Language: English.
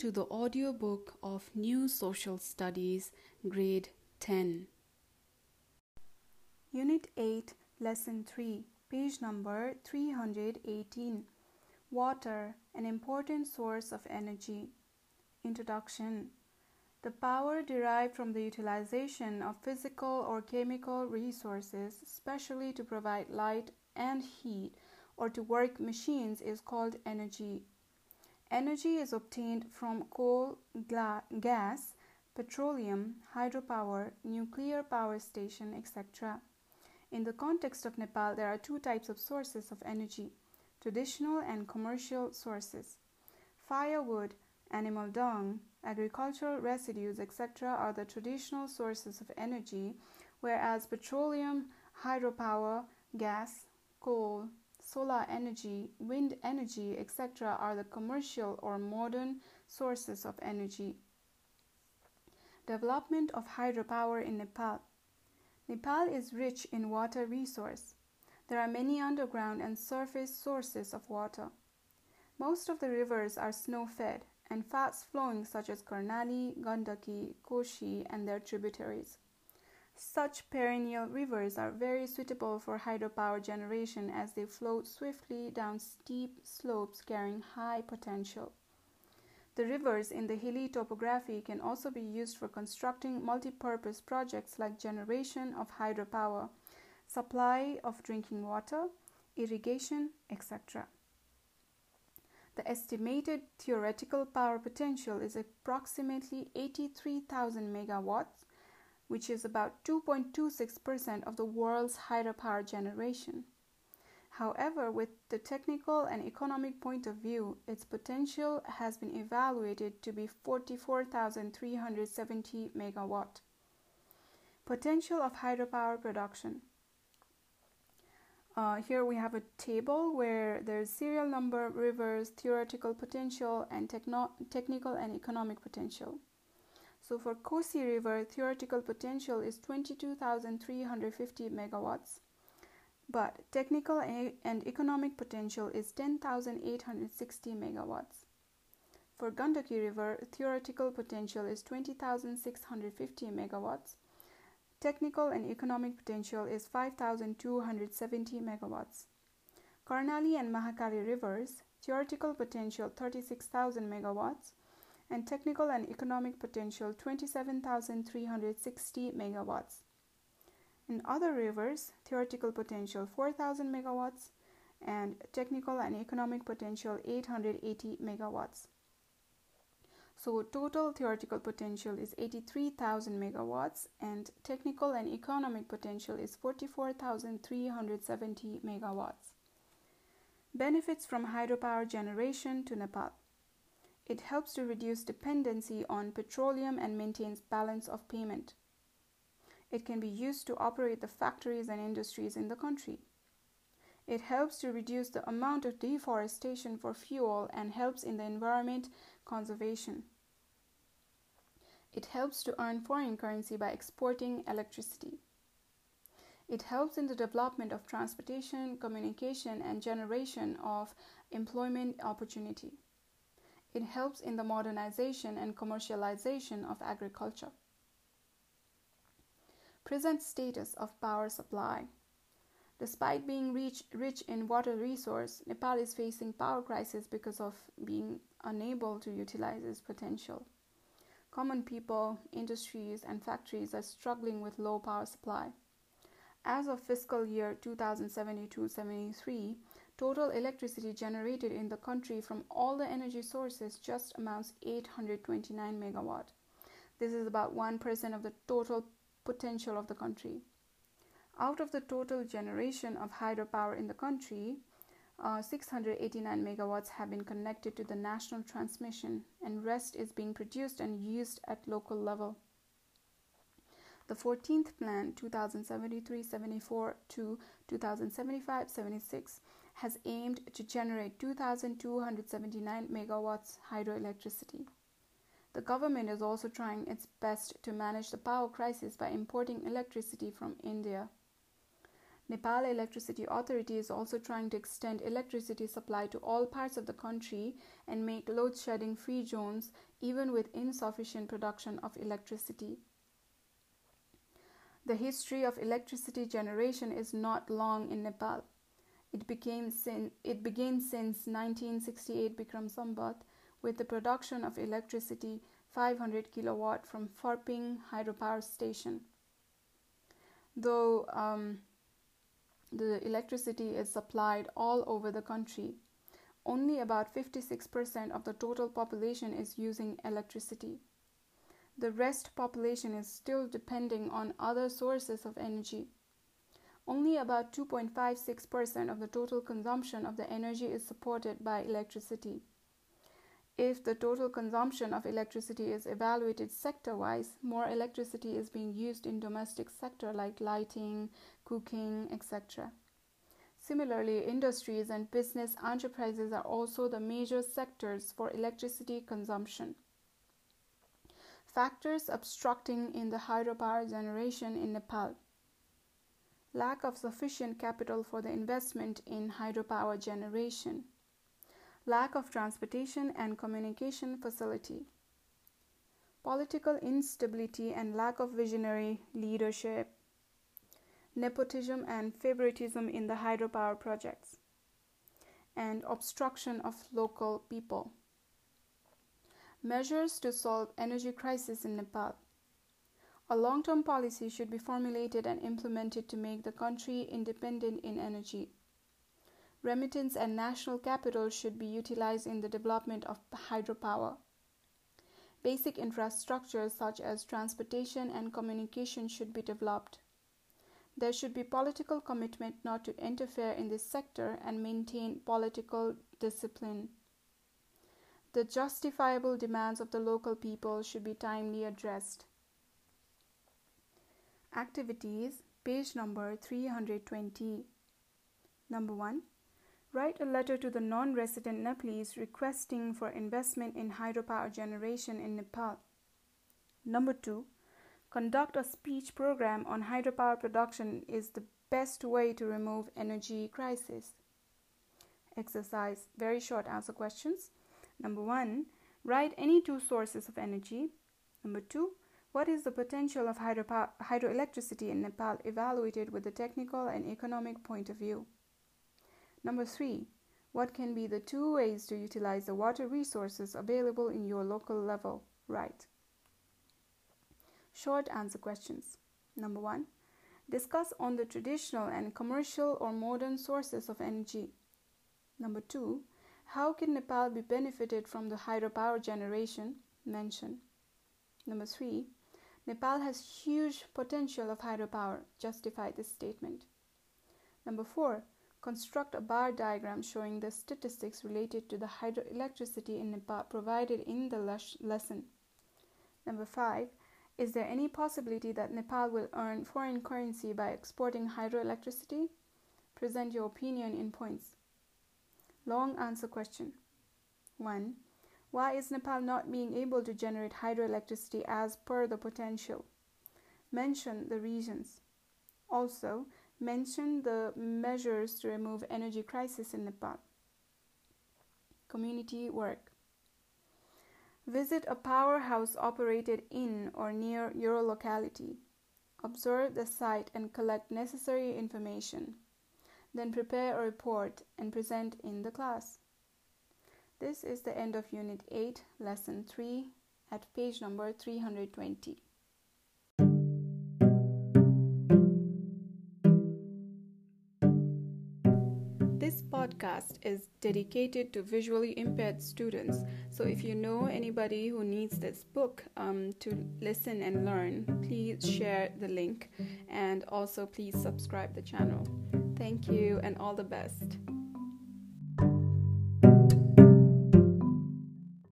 to the audiobook of New Social Studies, Grade 10. Unit 8, Lesson 3, page number 318. Water, an important source of energy. Introduction The power derived from the utilization of physical or chemical resources, especially to provide light and heat or to work machines, is called energy. Energy is obtained from coal, gla- gas, petroleum, hydropower, nuclear power station, etc. In the context of Nepal, there are two types of sources of energy traditional and commercial sources. Firewood, animal dung, agricultural residues, etc., are the traditional sources of energy, whereas petroleum, hydropower, gas, coal, solar energy, wind energy, etc., are the commercial or modern sources of energy. Development of hydropower in Nepal. Nepal is rich in water resource. There are many underground and surface sources of water. Most of the rivers are snow fed and fast flowing, such as Karnali, Gandaki, Koshi, and their tributaries. Such perennial rivers are very suitable for hydropower generation as they flow swiftly down steep slopes carrying high potential. The rivers in the hilly topography can also be used for constructing multi-purpose projects like generation of hydropower, supply of drinking water, irrigation, etc. The estimated theoretical power potential is approximately 83,000 megawatts which is about 2.26% of the world's hydropower generation. However, with the technical and economic point of view, its potential has been evaluated to be 44,370 megawatt. Potential of hydropower production. Uh, here we have a table where there's serial number, rivers, theoretical potential, and techno- technical and economic potential. So for Kosi River, theoretical potential is 22,350 megawatts, but technical and economic potential is 10,860 megawatts. For Gandaki River, theoretical potential is 20,650 megawatts. Technical and economic potential is 5,270 megawatts. Karnali and Mahakali rivers, theoretical potential 36,000 megawatts and technical and economic potential 27,360 megawatts. In other rivers, theoretical potential 4,000 megawatts and technical and economic potential 880 megawatts. So total theoretical potential is 83,000 megawatts and technical and economic potential is 44,370 megawatts. Benefits from hydropower generation to Nepal. It helps to reduce dependency on petroleum and maintains balance of payment. It can be used to operate the factories and industries in the country. It helps to reduce the amount of deforestation for fuel and helps in the environment conservation. It helps to earn foreign currency by exporting electricity. It helps in the development of transportation, communication, and generation of employment opportunity. It helps in the modernization and commercialization of agriculture. Present status of power supply. Despite being rich, rich in water resource, Nepal is facing power crisis because of being unable to utilize its potential. Common people, industries, and factories are struggling with low power supply. As of fiscal year 2072 73, Total electricity generated in the country from all the energy sources just amounts 829 megawatt. This is about 1% of the total potential of the country. Out of the total generation of hydropower in the country, uh, 689 megawatts have been connected to the national transmission and rest is being produced and used at local level. The 14th plan 2073-74 to 2075-76 has aimed to generate 2,279 megawatts hydroelectricity. The government is also trying its best to manage the power crisis by importing electricity from India. Nepal Electricity Authority is also trying to extend electricity supply to all parts of the country and make load shedding free zones even with insufficient production of electricity. The history of electricity generation is not long in Nepal. It, became sin- it began since 1968 Bikram Sambat with the production of electricity 500 kilowatt from Pharping hydropower station. Though um, the electricity is supplied all over the country, only about 56% of the total population is using electricity. The rest population is still depending on other sources of energy. Only about 2.56% of the total consumption of the energy is supported by electricity. If the total consumption of electricity is evaluated sector wise, more electricity is being used in domestic sector like lighting, cooking, etc. Similarly, industries and business enterprises are also the major sectors for electricity consumption. Factors obstructing in the hydropower generation in Nepal lack of sufficient capital for the investment in hydropower generation, lack of transportation and communication facility, political instability and lack of visionary leadership, nepotism and favoritism in the hydropower projects, and obstruction of local people. Measures to solve energy crisis in Nepal. A long term policy should be formulated and implemented to make the country independent in energy. Remittance and national capital should be utilized in the development of hydropower. Basic infrastructures such as transportation and communication should be developed. There should be political commitment not to interfere in this sector and maintain political discipline. The justifiable demands of the local people should be timely addressed. Activities, page number 320. Number 1. Write a letter to the non resident Nepalese requesting for investment in hydropower generation in Nepal. Number 2. Conduct a speech program on hydropower production is the best way to remove energy crisis. Exercise very short answer questions. Number 1. Write any two sources of energy. Number 2 what is the potential of hydroelectricity in Nepal evaluated with the technical and economic point of view? Number three, what can be the two ways to utilize the water resources available in your local level? Right. Short answer questions. Number one, discuss on the traditional and commercial or modern sources of energy. Number two, how can Nepal be benefited from the hydropower generation? Mention. Number three, Nepal has huge potential of hydropower. Justify this statement. Number four, construct a bar diagram showing the statistics related to the hydroelectricity in Nepal provided in the lesson. Number five, is there any possibility that Nepal will earn foreign currency by exporting hydroelectricity? Present your opinion in points. Long answer question. 1. Why is Nepal not being able to generate hydroelectricity as per the potential? Mention the reasons. Also, mention the measures to remove energy crisis in Nepal. Community work. Visit a powerhouse operated in or near your locality. Observe the site and collect necessary information. Then prepare a report and present in the class. This is the end of Unit 8, Lesson 3 at page number 320. This podcast is dedicated to visually impaired students. So, if you know anybody who needs this book um, to listen and learn, please share the link and also please subscribe the channel. Thank you and all the best.